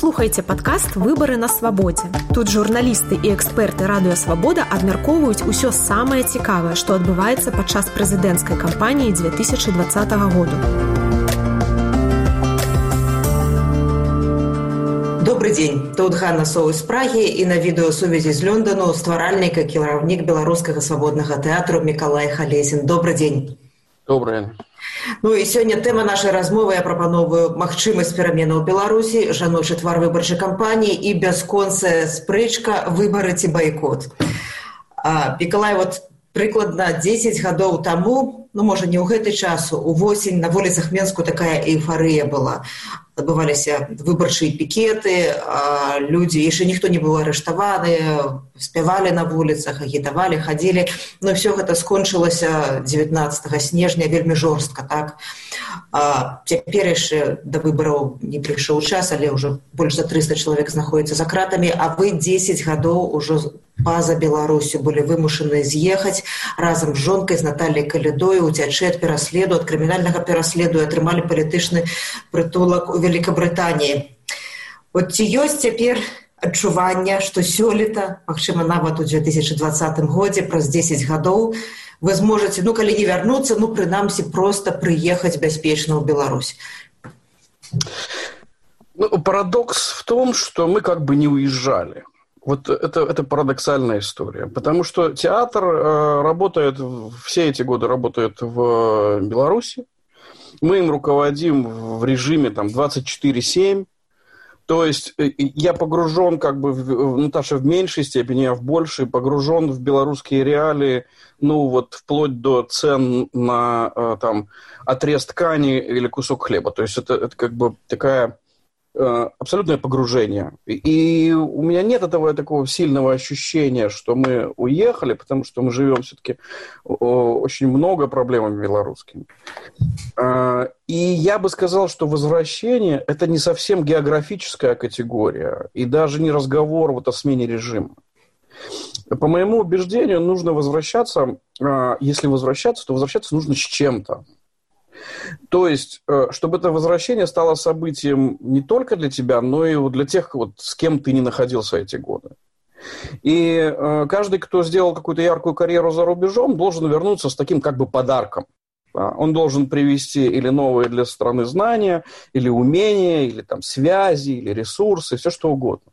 слухаеце падкаст выбары на свабодзе. Тут журналісты і эксперты радыёвабода абмяркоўваюць усё самае цікавае, што адбываецца падчас прэзідэнцкай кампаніі 2020 году. Добрый дзень тут Ганна Соу з прагі і на відэасувязі з Лёндану стваральніка кіраўнік беларускага свабоднага тэатру Миколай Халезін. добрый дзень. Добрый. Ну і сёння тэма нашай размовы я прапановую магчымасць пераменаў беларусі жаночы твар выбарчай кампаніі і бясконцая спрэчка выбары ці байкот пікалай вот прыкладна 10 гадоў таму ну можа не ў гэты час увосень на вуліцах менску такая эйфарыя была адбываліся выбарчыя пікеты людзі яшчэ ніхто не быў арыштаваны спявалі на вуліцах агітавалі хадзілі. Но все гэта скончылася 19 снежня вельмі жорстка так? Цяпер яшчэ да выбараў не прыйшоў час але ўжо больш за 300 чалавек знаходіцца за кратамі а вы 10 гадоў ужо па-за беларусю былі вымушаны з'ехаць разам з жонкай з натальяй калідою уцячы ад пераследу ад крымінальнага пераследу атрымалі палітычны прытулак у Великобрытаніі. Вот ці ёсць цяпер адчування, што сёлета, магчыма, нават у 2020 годзе праз 10 гадоў вы зможаце, ну калі не вярнуцца, ну прынамсі проста прыехаць бяспечна ў Беларусь. Ну, парадокс в том, что мы как бы не уезжали. Вот это, это парадоксальная история, потому что театр э, работает, все эти годы работает в Беларуси, мы им руководим в режиме там 24-7. То есть э, я погружен, как бы, в, Наташа в меньшей степени, я в большей, погружен в белорусские реалии, ну вот вплоть до цен на э, там отрез ткани или кусок хлеба. То есть это, это как бы такая абсолютное погружение. И у меня нет этого такого сильного ощущения, что мы уехали, потому что мы живем все-таки очень много проблемами белорусскими. Э, и я бы сказал, что возвращение – это не совсем географическая категория, и даже не разговор вот о смене режима. По моему убеждению, нужно возвращаться, э, если возвращаться, то возвращаться нужно с чем-то. То есть, э, чтобы это возвращение стало событием не только для тебя, но и для тех, вот, с кем ты не находился эти годы. И э, каждый, кто сделал какую-то яркую карьеру за рубежом, должен вернуться с таким как бы подарком. Он должен привести или новые для страны знания, или умения, или там связи, или ресурсы, все что угодно.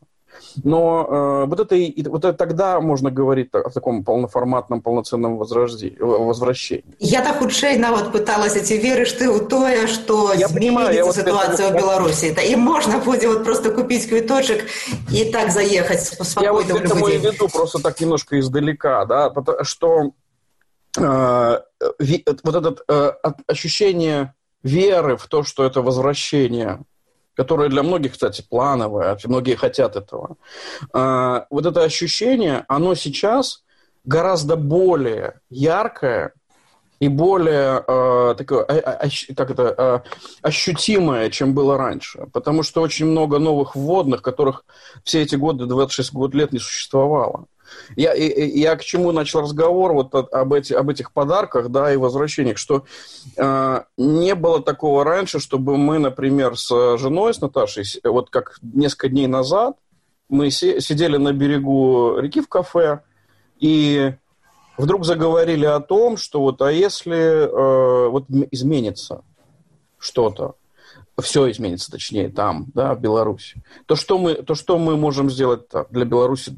Но э, вот, это, вот это тогда можно говорить о таком полноформатном, полноценном возрождении, возвращении. Я так худшей нават пыталась эти веришь ты у тое, что я понимаю, я ситуацию вот в Беларуси. Это, и можно будет вот просто купить квиточек и так заехать спокойно Я вот к этому и веду просто так немножко издалека, да, что э, вот это э, ощущение веры в то, что это возвращение которое для многих, кстати, плановое, многие хотят этого. А, вот это ощущение, оно сейчас гораздо более яркое и более э, такое, как это, ощутимое, чем было раньше. Потому что очень много новых вводных, которых все эти годы, 26 год лет не существовало. Я, я к чему начал разговор вот об, эти, об этих подарках, да, и возвращениях, что э, не было такого раньше, чтобы мы, например, с женой, с Наташей, вот как несколько дней назад, мы си, сидели на берегу реки в кафе, и вдруг заговорили о том, что вот, а если э, вот изменится что-то, все изменится, точнее, там, да, в Беларуси, то что мы, то что мы можем сделать для Беларуси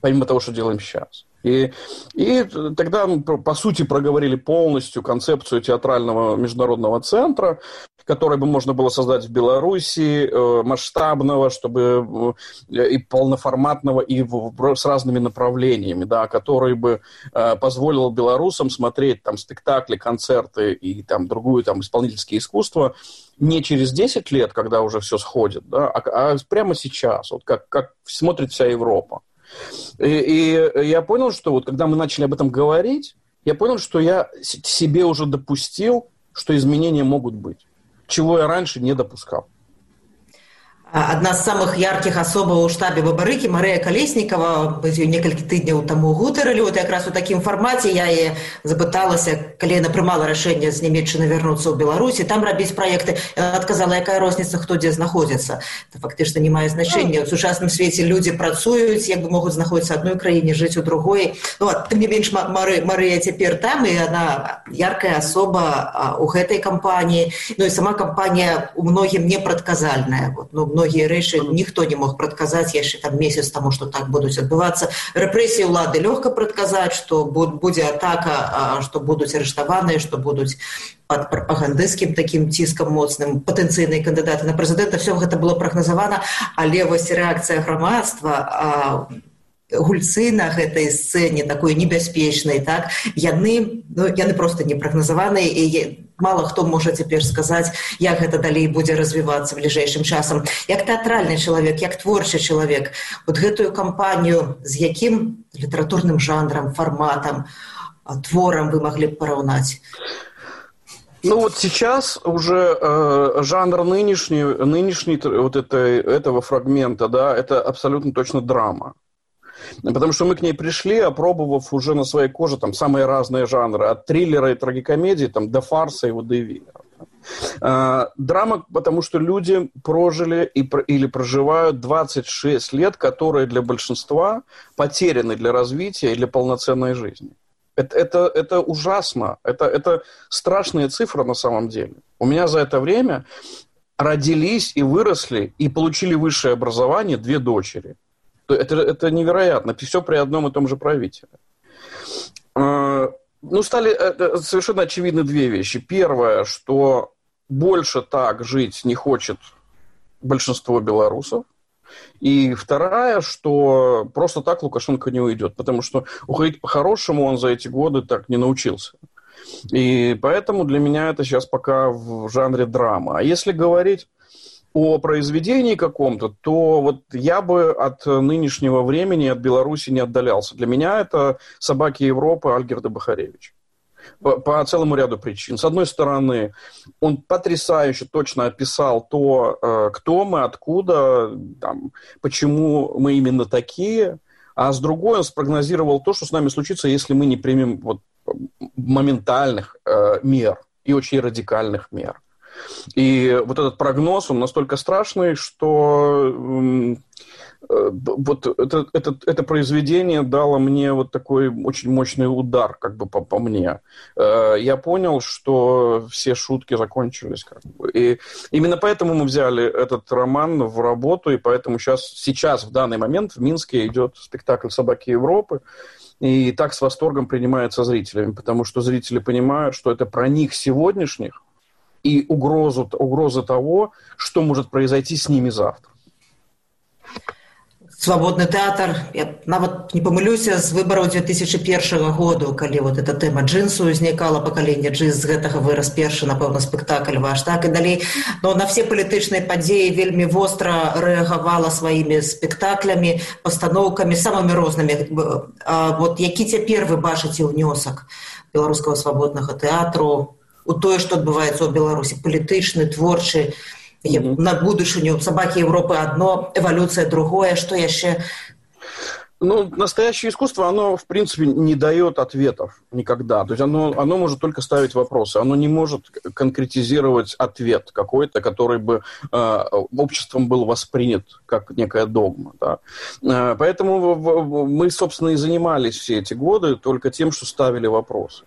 помимо того, что делаем сейчас. И, и тогда мы, по сути, проговорили полностью концепцию театрального международного центра, который бы можно было создать в Беларуси, э, масштабного, чтобы э, и полноформатного, и с разными направлениями, да, который бы э, позволил белорусам смотреть там спектакли, концерты и там другую там исполнительские искусства не через 10 лет, когда уже все сходит, да, а, а прямо сейчас, вот как, как смотрит вся Европа. И, и я понял, что вот когда мы начали об этом говорить, я понял, что я себе уже допустил, что изменения могут быть, чего я раньше не допускал. Одна з самых яркіх асобаў у штабе бабарыкі Марыя калеснікова некалькі тыдняў таму гутарылі вот якраз у такім фармаце я е запыталася калі яна прымала рашэнне з нямецчыны вярнуцца ў беларусі там рабіць праекты адказала якая розніца хто дзе знаходзіцца фактычна не мае значэння у сучасным свеце людзі працуюць як бы могуць знаходзіцца адной краіне жыць у другой ну, тым не менш Мары Марыя цяпер там і она яркая асоба у гэтай кампаніі Ну і сама кампанія у многім непрадказальная вот, ну, многія рэчы ніхто не мог прадказаць яшчэ там месяц таму што так будуць адбывацца рэпрэсіі ўлады лёгка прадказаць што будзе атака што будуць арыштаваныя што будуць под прапагандысцкім такім ціскам моцным патэнцыйныя кандыдаты на прэзідэнта все гэта было прагназавана але вось рэакцыя грамадства гульцы на гэтай сцэне такой небяспечнай так яны ну, яны просто не прагназаваныя і мало хто можа цяпер сказаць як гэта далей будзе развівацца бліжэйшым часам як тэатральны чалавек як творчы чалавек вот гэтую кампанію з якім літаратурным жанрам фарматам творам вы маглі б параўнаць Ну вот сейчас уже э, жанр нынешний, нынешний вот это, этого фрагмента, да, это абсолютно точно драма. Потому что мы к ней пришли, опробовав уже на своей коже там самые разные жанры, от триллера и трагикомедии там, до фарса и водевиля. А, драма, потому что люди прожили и, или проживают 26 лет, которые для большинства потеряны для развития и для полноценной жизни. Это, это, это ужасно. Это, это страшная цифра на самом деле. У меня за это время родились и выросли и получили высшее образование две дочери – это, это невероятно. Все при одном и том же правителе. А, ну, стали э, э, совершенно очевидны две вещи. Первое, что больше так жить не хочет большинство белорусов. И вторая, что просто так Лукашенко не уйдет, потому что уходить по-хорошему он за эти годы так не научился. И поэтому для меня это сейчас пока в жанре драма. А если говорить о произведении каком-то, то вот я бы от нынешнего времени, от Беларуси не отдалялся. Для меня это «Собаки Европы» Альгерда Бахаревич. По, по целому ряду причин. С одной стороны, он потрясающе точно описал то, э, кто мы, откуда, там, почему мы именно такие, а с другой он спрогнозировал то, что с нами случится, если мы не примем вот, моментальных э, мер и очень радикальных мер. И вот этот прогноз, он настолько страшный, что э, вот это, это, это произведение дало мне вот такой очень мощный удар, как бы по, по мне. Э, я понял, что все шутки закончились. Как бы. И именно поэтому мы взяли этот роман в работу, и поэтому сейчас, сейчас в данный момент в Минске идет спектакль «Собаки Европы», и так с восторгом принимается зрителями, потому что зрители понимают, что это про них сегодняшних, и угрозу, угрозы того, что может произойти с ними завтра. свабодны тэатр я нават не памылюся з выбараў 2001 году калі вот эта тэма джинсу узнікала пакаленне джинс з гэтага вырас першы напэўна спектакль ваш так? І далей но на все палітычныя падзеі вельмі востра рэагавала сваімі спектаклямі пастаноўкамі самымі рознымі. Вот які цяпер вы бачыце ўнёсак беларускага свабоднага тэатру у тое што адбываецца ў беларусі палітычны творчы на будучыню сабакі Европы одно эволюция другое что яшчэ ну, настоящее искусство, оно, в принципе, не дает ответов никогда. То есть оно, оно может только ставить вопросы. Оно не может конкретизировать ответ какой-то, который бы э, обществом был воспринят как некая догма. Да. Э, поэтому мы, собственно, и занимались все эти годы только тем, что ставили вопросы.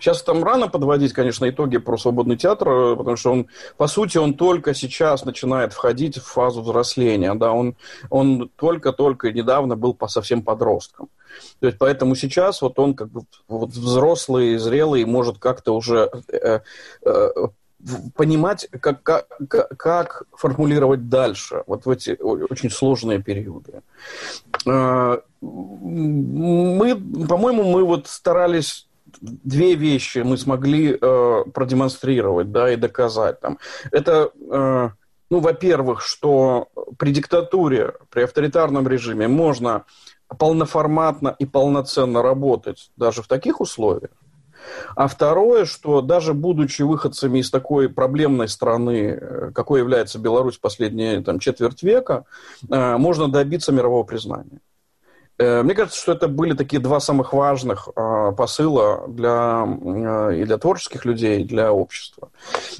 Сейчас там рано подводить, конечно, итоги про свободный театр, э, потому что он, по сути, он только сейчас начинает входить в фазу взросления. Да, он, он только-только недавно был по совсем подростком. То есть, поэтому сейчас вот он как бы вот взрослый, зрелый, может как-то уже э, э, понимать, как, как, как формулировать дальше, вот в эти очень сложные периоды. Э, мы, по-моему, мы вот старались две вещи мы смогли э, продемонстрировать, да, и доказать там. Это, э, ну, во-первых, что при диктатуре, при авторитарном режиме можно полноформатно и полноценно работать даже в таких условиях. А второе, что даже будучи выходцами из такой проблемной страны, э, какой является Беларусь последние там, четверть века, э, можно добиться мирового признания. Э, мне кажется, что это были такие два самых важных э, посыла для, э, и для творческих людей, и для общества.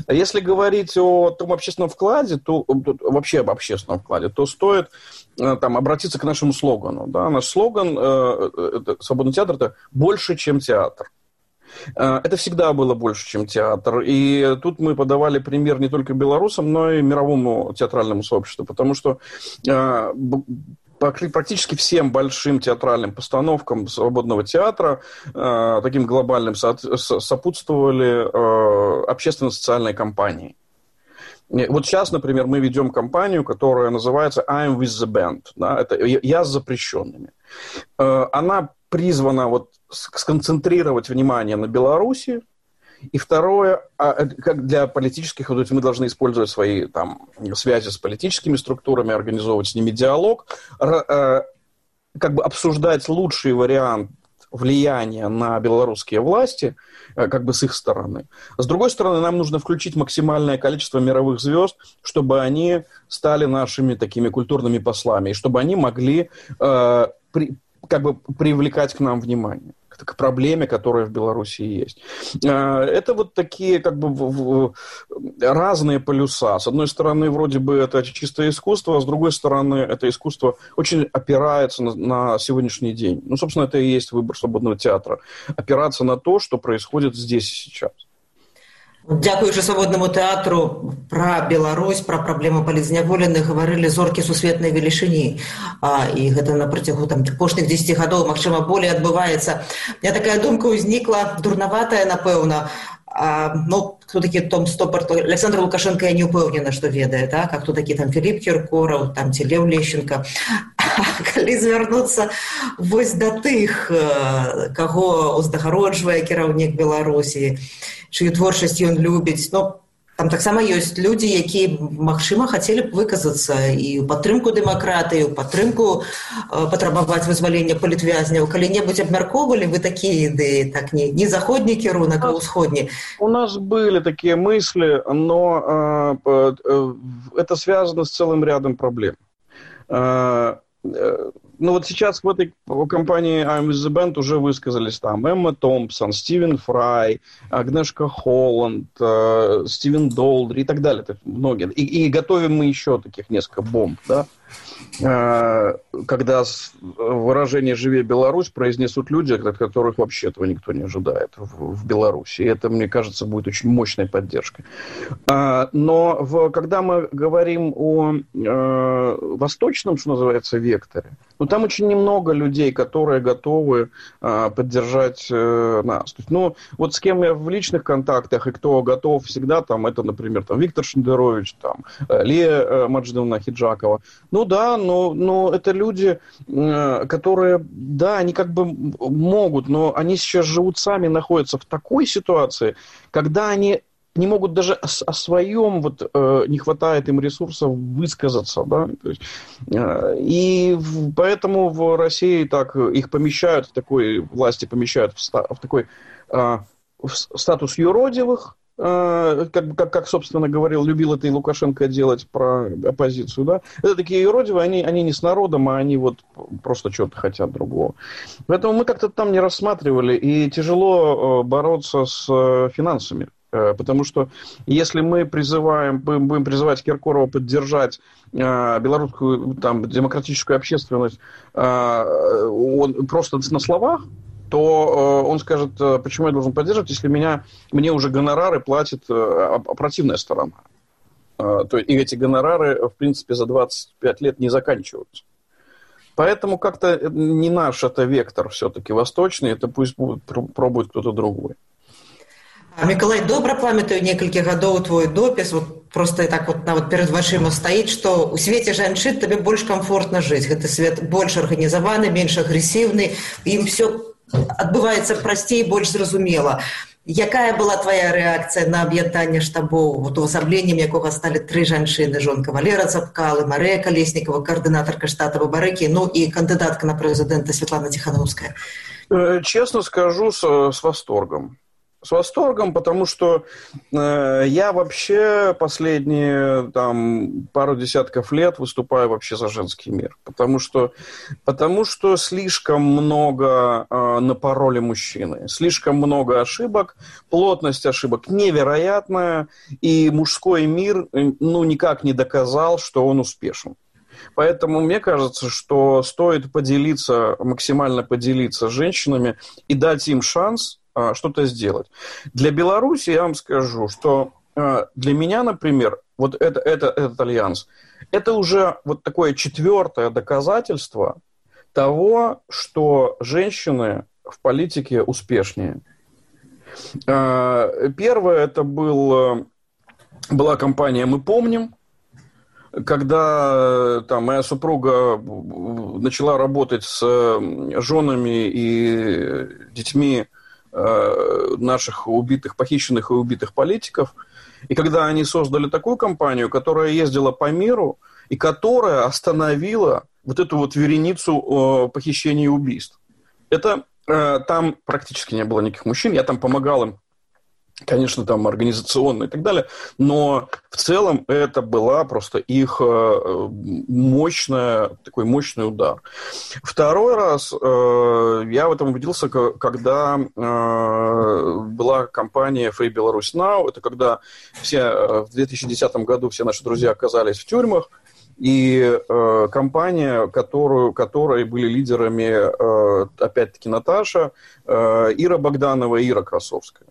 Если говорить о том общественном вкладе, то вообще об общественном вкладе, то стоит там, обратиться к нашему слогану. Да? Наш слоган э, «Свободный театр» – это «больше, чем театр». Это всегда было больше, чем театр. И тут мы подавали пример не только белорусам, но и мировому театральному сообществу, потому что практически всем большим театральным постановкам свободного театра, э, таким глобальным, сопутствовали э, общественно-социальные кампании. Вот сейчас, например, мы ведем кампанию, которая называется I'm with the band. Да, это «Я с запрещенными». Э, она призвана вот сконцентрировать внимание на Беларуси, и второе, а, как для политических, то мы должны использовать свои там, связи с политическими структурами, организовывать с ними диалог, э, как бы обсуждать лучший вариант влияния на белорусские власти, э, как бы с их стороны. С другой стороны, нам нужно включить максимальное количество мировых звезд, чтобы они стали нашими такими культурными послами, и чтобы они могли как бы привлекать к нам внимание к проблеме, которая в Беларуси есть. А, это вот такие как бы разные полюса. С одной стороны, вроде бы это чистое искусство, а с другой стороны, это искусство очень опирается на, на сегодняшний день. Ну, собственно, это и есть выбор свободного театра. Опираться на то, что происходит здесь и сейчас. Дзякуючы свабоднаму тэатру пра Беларусь, пра праблему палізняволеных гаварылі зоркі сусветнай велічыні. І гэта на працягу там апошніх 10 гадоў, магчыма, болей адбываецца. Я такая думка ўзнікла дурнаватая, напэўна. А, ну, кто такі Том Стопар, то Александр Лукашенко я не ўпэўнена, што ведае, так? а хто такі там Філіп Кіркораў, там ці Леў Лещенко. Калі звярнуцца вось да тых, каго уздагароджвае кіраўнік Беларусі, чыю творчасць ён любіць. Но там таксама ёсць людзі якія магчыма хацелі б выказацца і ў падтрымку дэмакратыі падтрымку э, патрабаваць вызвалення палітвязняў. Калі-небудзь абмяркоўвалі вы такія ідэі так не не заходні кірунак а ўсходні. У нас были такие мысли но э, э, это связано с целым рядом проблем э, э ну вот сейчас в этой компании I'm with the Band уже высказались там Эмма Томпсон, Стивен Фрай, Агнешка Холланд, э, Стивен Долдри и так далее. Многие. И, и готовим мы еще таких несколько бомб, да. Э, когда выражение «Живи Беларусь» произнесут люди, от которых вообще этого никто не ожидает в Беларуси. И это, мне кажется, будет очень мощной поддержкой. А, но в, когда мы говорим о э, восточном, что называется, векторе, ну, там очень немного людей, которые готовы э, поддержать нас. То есть, ну, вот с кем я в личных контактах и кто готов всегда, там, это, например, там, Виктор Шендерович, там, Лия Маджидовна Хиджакова. Ну да, но, но это люди, э, которые, да, они как бы могут, но они сейчас живут сами, находятся в такой ситуации, когда они не могут даже о, о своем, вот э, не хватает им ресурсов высказаться, да, то есть, э, и в, поэтому в России так их помещают в такой, власти помещают в, ста, в такой э, в статус юродивых, Э, как, как, как, собственно говорил, любил это и Лукашенко делать про оппозицию, да, это такие юродивые, они, они не с народом, а они вот просто что-то хотят другого. Поэтому мы как-то там не рассматривали, и тяжело э, бороться с э, финансами. Потому что если мы призываем, будем, призывать Киркорова поддержать э, белорусскую там, демократическую общественность, э, он просто на словах, то э, он скажет, э, почему я должен поддерживать, если меня, мне уже гонорары платит э, противная сторона. То, и эти гонорары, в принципе, за 25 лет не заканчиваются. Поэтому как-то не наш это вектор все-таки восточный, это пусть будет, пробует кто-то другой. А, Миколай, добра памятаю некалькі гадоў твой допіс вот просто так вот нават перад вачыма стаіць што у свеце жанчын табе больш комфортна жыць гэты свет больш арганізаваны менш агрэсіўны ім все адбываецца прасцей больш зразумела якая была твоя рэакцыя на аб'яднанне штабоў вот увасабленнем якога сталі тры жанчыны жонка валера цапкалы марыя калеснікова каардынатарка штата бабарыкі ну і кандыдатка на прэзідэнта Светлана ціхановская э, честно скажу с, с восторгом С восторгом, потому что э, я вообще последние там, пару десятков лет выступаю вообще за женский мир. Потому что, потому что слишком много э, напороли мужчины, слишком много ошибок, плотность ошибок невероятная, и мужской мир э, ну, никак не доказал, что он успешен. Поэтому мне кажется, что стоит поделиться, максимально поделиться с женщинами и дать им шанс что-то сделать. Для Беларуси я вам скажу, что а, для меня, например, вот это, это, этот альянс, это уже вот такое четвертое доказательство того, что женщины в политике успешнее. А, первое это был, была компания «Мы помним», когда э, там моя супруга начала работать с женами и детьми э, наших убитых, похищенных и убитых политиков, и когда они создали такую компанию, которая ездила по миру и которая остановила вот эту вот вереницу э, похищений и убийств. Это там практически не было никаких мужчин, я там помогал им конечно, там организационно и так далее, но в целом это была просто их э, мощная, такой мощный удар. Второй раз э, я в этом убедился, когда э, была компания Free Belarus Now, это когда все в 2010 году все наши друзья оказались в тюрьмах, и э, компания, которую, которой были лидерами, э, опять-таки, Наташа, э, Ира Богданова и Ира Красовская.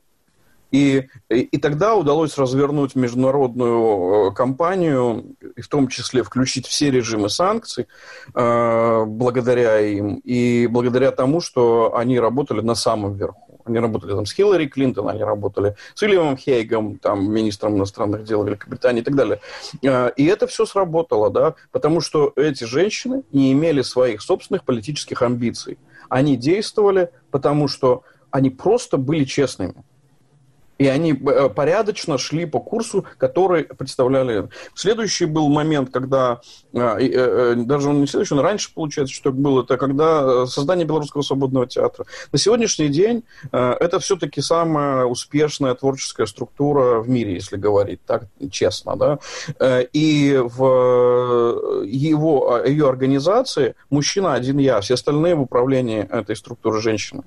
И, и, тогда удалось развернуть международную э, кампанию, и в том числе включить все режимы санкций э, благодаря им, и благодаря тому, что они работали на самом верху. Они работали там с Хиллари Клинтон, они работали с Уильямом Хейгом, там, министром иностранных дел Великобритании и так далее. Э, и это все сработало, да, потому что эти женщины не имели своих собственных политических амбиций. Они действовали, потому что они просто были честными. И они э, порядочно шли по курсу, который представляли. Следующий был момент, когда, э, э, даже он не следующий, но раньше, получается, что было, это когда создание Белорусского свободного театра. На сегодняшний день это все-таки самая успешная творческая структура в мире, если говорить так честно. Да? И в его, ее организации мужчина один я, все остальные в управлении этой структуры женщины.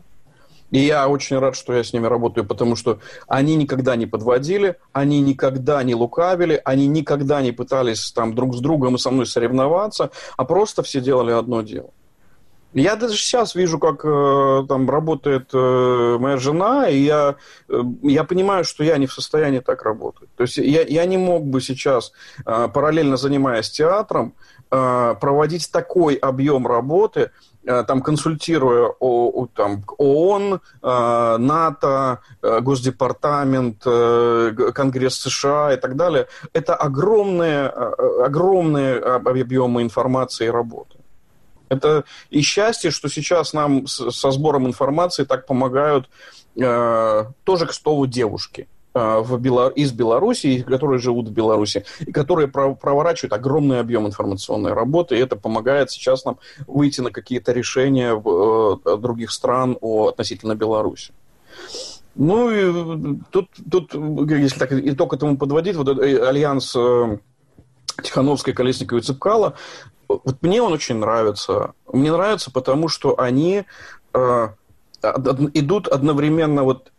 И я очень рад, что я с ними работаю, потому что они никогда не подводили, они никогда не лукавили, они никогда не пытались там друг с другом и со мной соревноваться, а просто все делали одно дело. Я даже сейчас вижу, как э, там работает э, моя жена, и я, э, я понимаю, что я не в состоянии так работать. То есть я, я не мог бы сейчас, э, параллельно занимаясь театром, э, проводить такой объем работы, Э, там консультируя о, о, там, ООН, э, НАТО, э, Госдепартамент, Конгресс США и так далее, это огромные, огромные объемы информации и работы. Это и счастье, что сейчас нам со сбором информации так помогают тоже, к слову, девушки. А, в Бело... из Беларуси, которые живут в Беларуси, и которые проворачивают огромный объем информационной работы, и это помогает сейчас нам выйти на какие-то решения в э, других стран о, относительно Беларуси. Ну, и тут, тут, если так итог этому подводить, вот э, альянс э, Тихановской, Колесниковой и Цыпкала, вот мне он очень нравится. Мне нравится, потому что они э, идут одновременно вот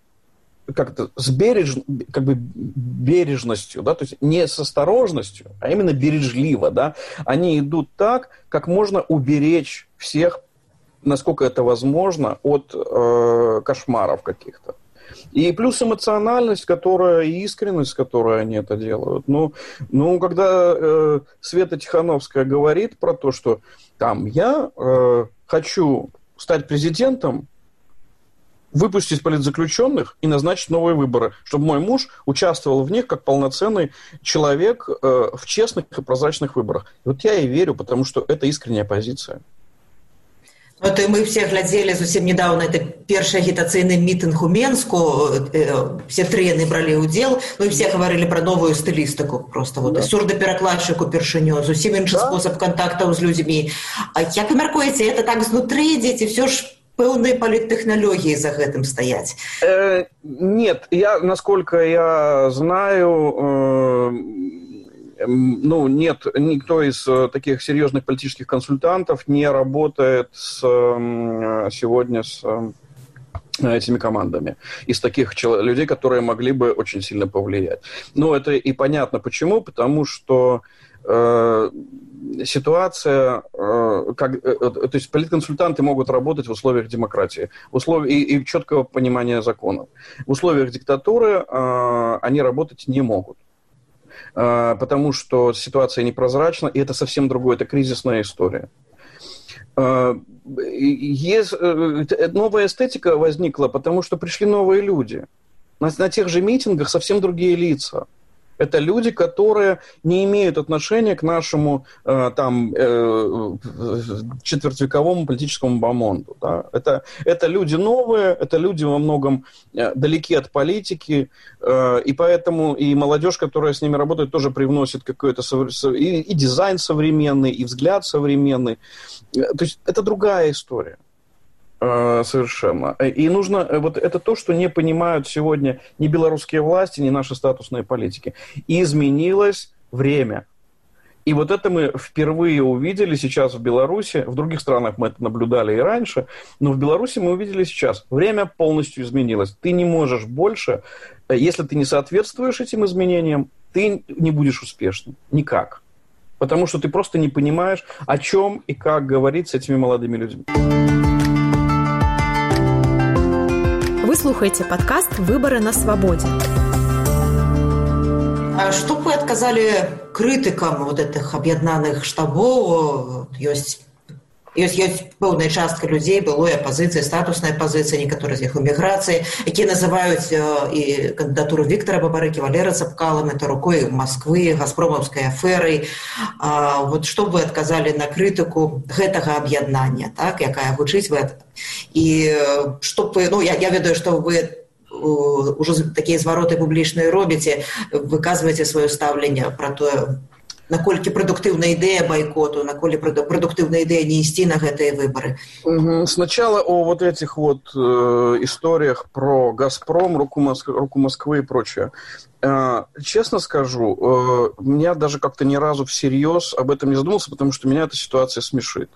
как-то с береж, как бы бережностью, да, то есть не с осторожностью, а именно бережливо, да, они идут так, как можно уберечь всех, насколько это возможно, от э, кошмаров каких-то. И плюс эмоциональность, которая и искренность, с которой они это делают. Ну, ну когда э, Света Тихановская говорит про то, что там я э, хочу стать президентом, выпустить политзаключенных и назначить новые выборы, чтобы мой муж участвовал в них как полноценный человек э, в честных и прозрачных выборах. И вот я и верю, потому что это искренняя позиция. Вот мы все глядели совсем недавно это першы агітацыйны мітынг у Менску э, все тры яны бралі ўдзел ну все гаварылі пра новую стылістыку просто вот да. сурдаперакладчык упершыню зусім іншы да. спосаб кантактаў з людзьмі А як вы мяркуеце это так знутры дзеці все ж пэўнай паліттэхналогіі за гэтым стаяць э, нет я насколько я знаю э, ну нет никто из э, таких серьезных политических консультантов не работает с сегодня с этими командами из таких людей, которые могли бы очень сильно повлиять. Но это и понятно почему, потому что э, ситуация, э, как, э, э, то есть политконсультанты могут работать в условиях демократии, в условиях и, и четкого понимания законов. В условиях диктатуры э, они работать не могут э, потому что ситуация непрозрачна, и это совсем другое, это кризисная история. Э, есть, э, новая эстетика возникла, потому что пришли новые люди. На тех же митингах совсем другие лица. Это люди, которые не имеют отношения к нашему э, там э, четвертьвековому политическому бомонду. Да? Это, это люди новые, это люди во многом э, далеки от политики, э, и поэтому и молодежь, которая с ними работает, тоже привносит какой-то и, и дизайн современный, и взгляд современный. Э, то есть это другая история. Э, совершенно. И нужно, э, вот это то, что не понимают сегодня ни белорусские власти, ни наши статусные политики. изменилось время. И вот это мы впервые увидели сейчас в Беларуси. В других странах мы это наблюдали и раньше, но в Беларуси мы увидели сейчас. Время полностью изменилось. Ты не можешь больше, э, если ты не соответствуешь этим изменениям, ты не будешь успешным. Никак. Потому что ты просто не понимаешь, о чем и как говорить с этими молодыми людьми. Слухаеце падкаст выбары на свабодзе. Што б вы адказалі крытыкам вот этих аб'яднаных штабоў ёсць ёсць ёсць пэўная частка людзей былой апазіцыі статусная пазіцыя некаторыя з іх у міграцыі якія называюць і кандыдатуру Віктора бабарыкі валера цапкалам это рукой Масквы газпромаўскай аферай вот што вы адказалі на крытыку гэтага аб'яднання так якая гучыць вы і што вы ну я, я ведаю што вы уже такія звароты публічныя робіце выказваеце сваё стаўленне пра тое наколькі прадуктыўная ідэя байкоту наколі прадуктыўная ідэя не ісці на гэтыя выборы сначала о вот этих вот э, историях про газпром руку Моск... руку москвы и прочее э, честно скажу э, меня даже как-то ни разу всерьез об этом не задумался потому что меня эта ситуация смешит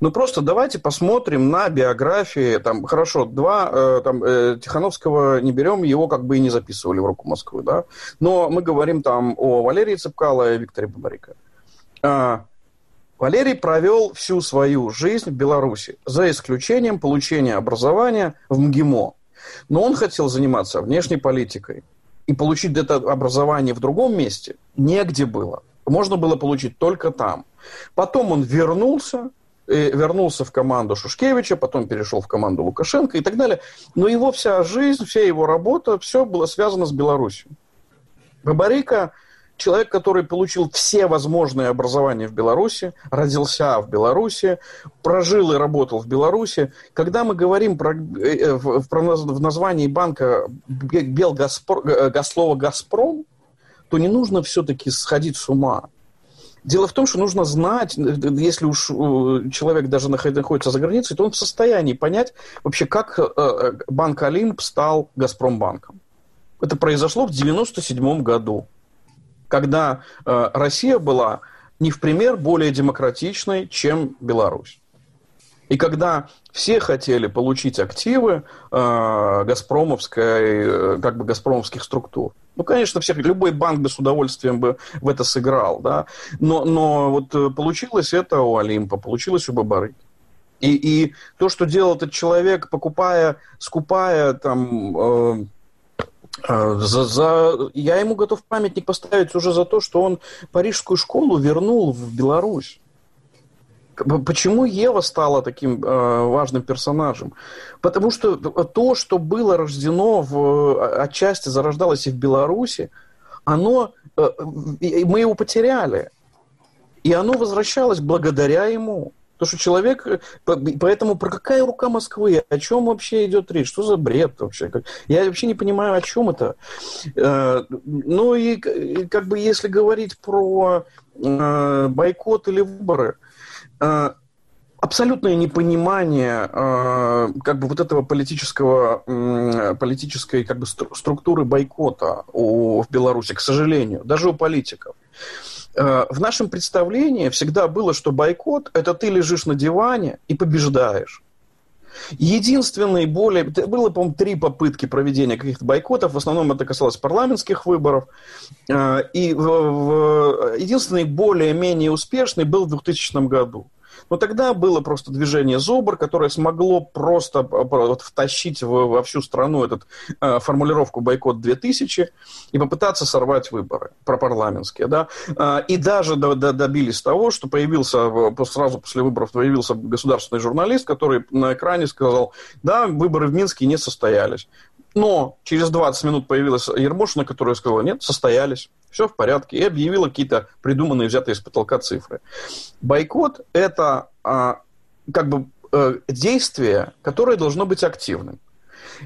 ну, просто давайте посмотрим на биографии. Там, хорошо, два, э, там, э, Тихановского не берем, его как бы и не записывали в руку Москвы, да. Но мы говорим там о Валерии Цепкало и Викторе Бабарико. А, Валерий провел всю свою жизнь в Беларуси, за исключением получения образования в МГИМО. Но он хотел заниматься внешней политикой. И получить это образование в другом месте негде было. Можно было получить только там. Потом он вернулся, вернулся в команду Шушкевича, потом перешел в команду Лукашенко и так далее. Но его вся жизнь, вся его работа, все было связано с Беларусью. Бабарика человек, который получил все возможные образования в Беларуси, родился в Беларуси, прожил и работал в Беларуси. Когда мы говорим про, э, в, в названии банка Белгаспро, слово «Газпром», то не нужно все-таки сходить с ума. Дело в том, что нужно знать, если уж э, человек даже находится за границей, то он в состоянии понять вообще, как э, э, банк Олимп стал Газпромбанком. Это произошло в 1997 году, когда Россия была не в пример более демократичной, чем Беларусь. И когда все хотели получить активы э, газпромовской, как бы газпромовских структур, ну, конечно, всех, любой банк бы с удовольствием бы в это сыграл, да. Но, но вот э, получилось это у Олимпа, получилось у Бабары. И, и то, что делал этот человек, покупая, скупая там... Э, э, за, за... Я ему готов памятник поставить уже за то, что он парижскую школу вернул в Беларусь. Почему Ева стала таким э, важным персонажем? Потому что то, что было рождено в, отчасти зарождалось и в Беларуси, оно, э, мы его потеряли. И оно возвращалось благодаря ему. Потому что человек... Поэтому про какая рука Москвы? О чем вообще идет речь? Что за бред вообще? Я вообще не понимаю, о чем это. Э, ну и как бы если говорить про э, бойкот или выборы, абсолютное непонимание э, как бы вот этого политического, э, политической как бы структуры бойкота у, в Беларуси, к сожалению, даже у политиков. Э, в нашем представлении всегда было, что бойкот – это ты лежишь на диване и побеждаешь. Единственные более... Было, по-моему, три попытки проведения каких-то бойкотов. В основном это касалось парламентских выборов. Э, и единственный более-менее успешный был в 2000 году. Но тогда было просто движение ЗОБР, которое смогло просто вот, втащить в, во всю страну эту э, формулировку «бойкот 2000» и попытаться сорвать выборы пропарламентские. Да? Э, и даже до, до, добились того, что появился, сразу после выборов появился государственный журналист, который на экране сказал, да, выборы в Минске не состоялись. Но через 20 минут появилась Ермошина, которая сказала, нет, состоялись, все в порядке, и объявила какие-то придуманные, взятые из потолка цифры. Бойкот – это а, как бы э, действие, которое должно быть активным.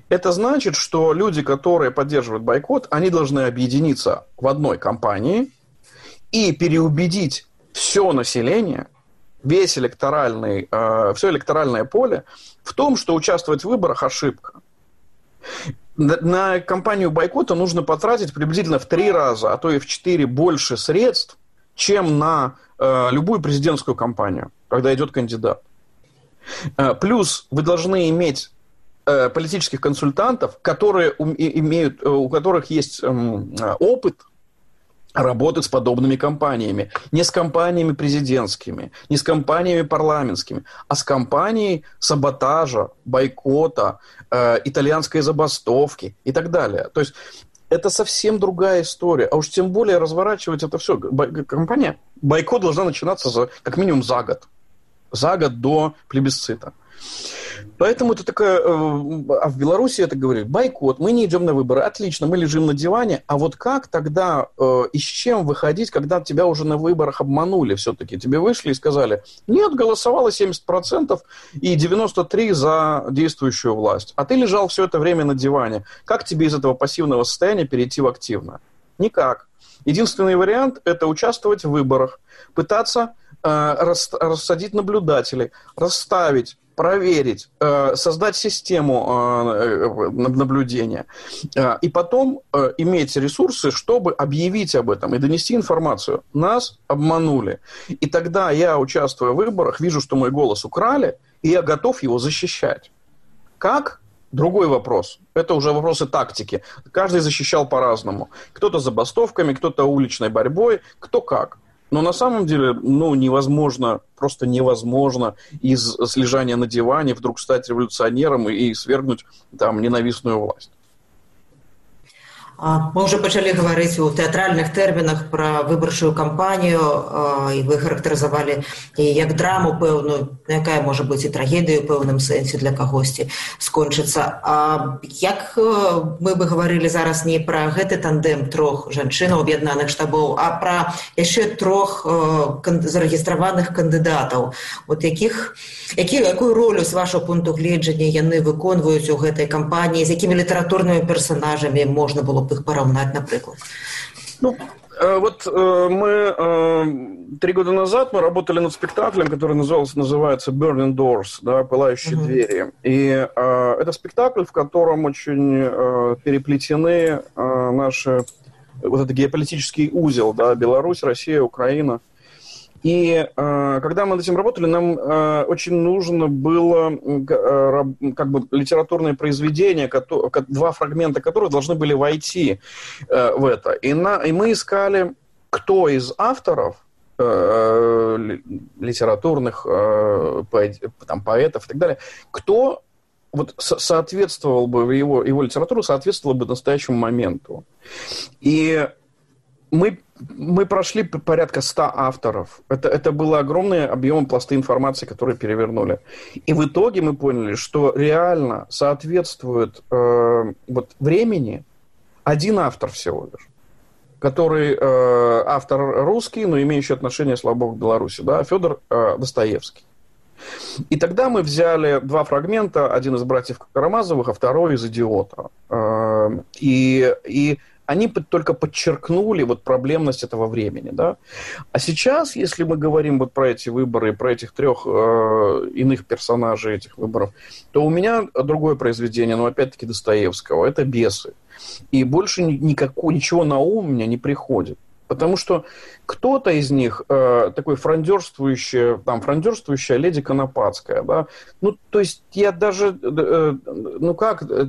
Это значит, что люди, которые поддерживают бойкот, они должны объединиться в одной компании и переубедить все население, весь электоральный, э, все электоральное поле в том, что участвовать в выборах – ошибка на, кампанию бойкота нужно потратить приблизительно в три раза, а то и в четыре больше средств, чем на э, любую президентскую кампанию, когда идет кандидат. Э, плюс вы должны иметь э, политических консультантов, которые у, имеют, э, у которых есть эм, э, опыт работать с подобными компаниями. Не с компаниями президентскими, не с компаниями парламентскими, а с компанией саботажа, бойкота, э, итальянской забастовки и так далее. То есть это совсем другая история. А уж тем более разворачивать это все. Компания, бойкот должна начинаться за, как минимум за год. За год до плебисцита. Поэтому это такая... Э, а в Беларуси это говорит, бойкот, мы не идем на выборы, отлично, мы лежим на диване, а вот как тогда э, и с чем выходить, когда тебя уже на выборах обманули все-таки? Тебе вышли и сказали, нет, голосовало 70% и 93% за действующую власть, а ты лежал все это время на диване. Как тебе из этого пассивного состояния перейти в активное? Никак. Единственный вариант – это участвовать в выборах, пытаться э, рассадить наблюдателей, расставить проверить, э, создать систему э, наблюдения э, и потом иметь ресурсы, чтобы объявить об этом и донести информацию. Нас обманули. И тогда я, участвуя в выборах, вижу, что мой голос украли, и я готов его защищать. Как? Другой вопрос. Это уже вопросы тактики. Каждый защищал по-разному. Кто-то забастовками, кто-то уличной борьбой, кто как. Но на самом деле, ну, невозможно, просто невозможно из слежания на диване вдруг стать революционером и, свергнуть там ненавистную власть. Мы уже пачалі гаварыць у тэатральных тэрмінах пра выбарчую кампанію і вы характарызавалі як драму пэўную якая можа быць і трагедыю пэўным сэнсе для кагосьці скончыцца. А як мы бы гаварылі зараз не пра гэты тандем трох жанчынаў аб'яднаных штабоў а пра яшчэ трох зарэгістраваных кандыдатаў. Вот якіх які якую ролю з вашего пункту гледжання яны выконваюць у гэтай кампаніі з якімі літаратурнымі персонажамі можна было их порівняти, например? Ну, э, вот э, мы э, три года назад мы работали над спектаклем, который назывался, называется Burning Doors, да, пылающие uh-huh. двери. И э, это спектакль, в котором очень э, переплетены э, наши вот этот геополитический узел, да, Беларусь, Россия, Украина. И э, когда мы над этим работали, нам э, очень нужно было э, как бы литературное произведение, кото, два фрагмента которых должны были войти э, в это. И, на, и мы искали, кто из авторов э, литературных э, поэт, там, поэтов и так далее, кто вот соответствовал бы его, его литературу, соответствовала бы настоящему моменту. И мы, мы прошли порядка 100 авторов. Это, это было огромный объем пласты информации, которые перевернули. И в итоге мы поняли, что реально соответствует э, вот времени один автор всего лишь который э, автор русский, но имеющий отношение, слава богу, к Беларуси, да, Федор э, Достоевский. И тогда мы взяли два фрагмента, один из братьев Карамазовых, а второй из «Идиота». Э, и, и они только подчеркнули вот проблемность этого времени, да. А сейчас, если мы говорим вот про эти выборы, про этих трех э, иных персонажей этих выборов, то у меня другое произведение, но опять-таки Достоевского, это «Бесы». И больше никакого, ничего на ум у меня не приходит. Потому что кто-то из них э, такой франдерствующая, там, франдерствующая леди Конопадская, да, ну, то есть я даже, э, ну как, э,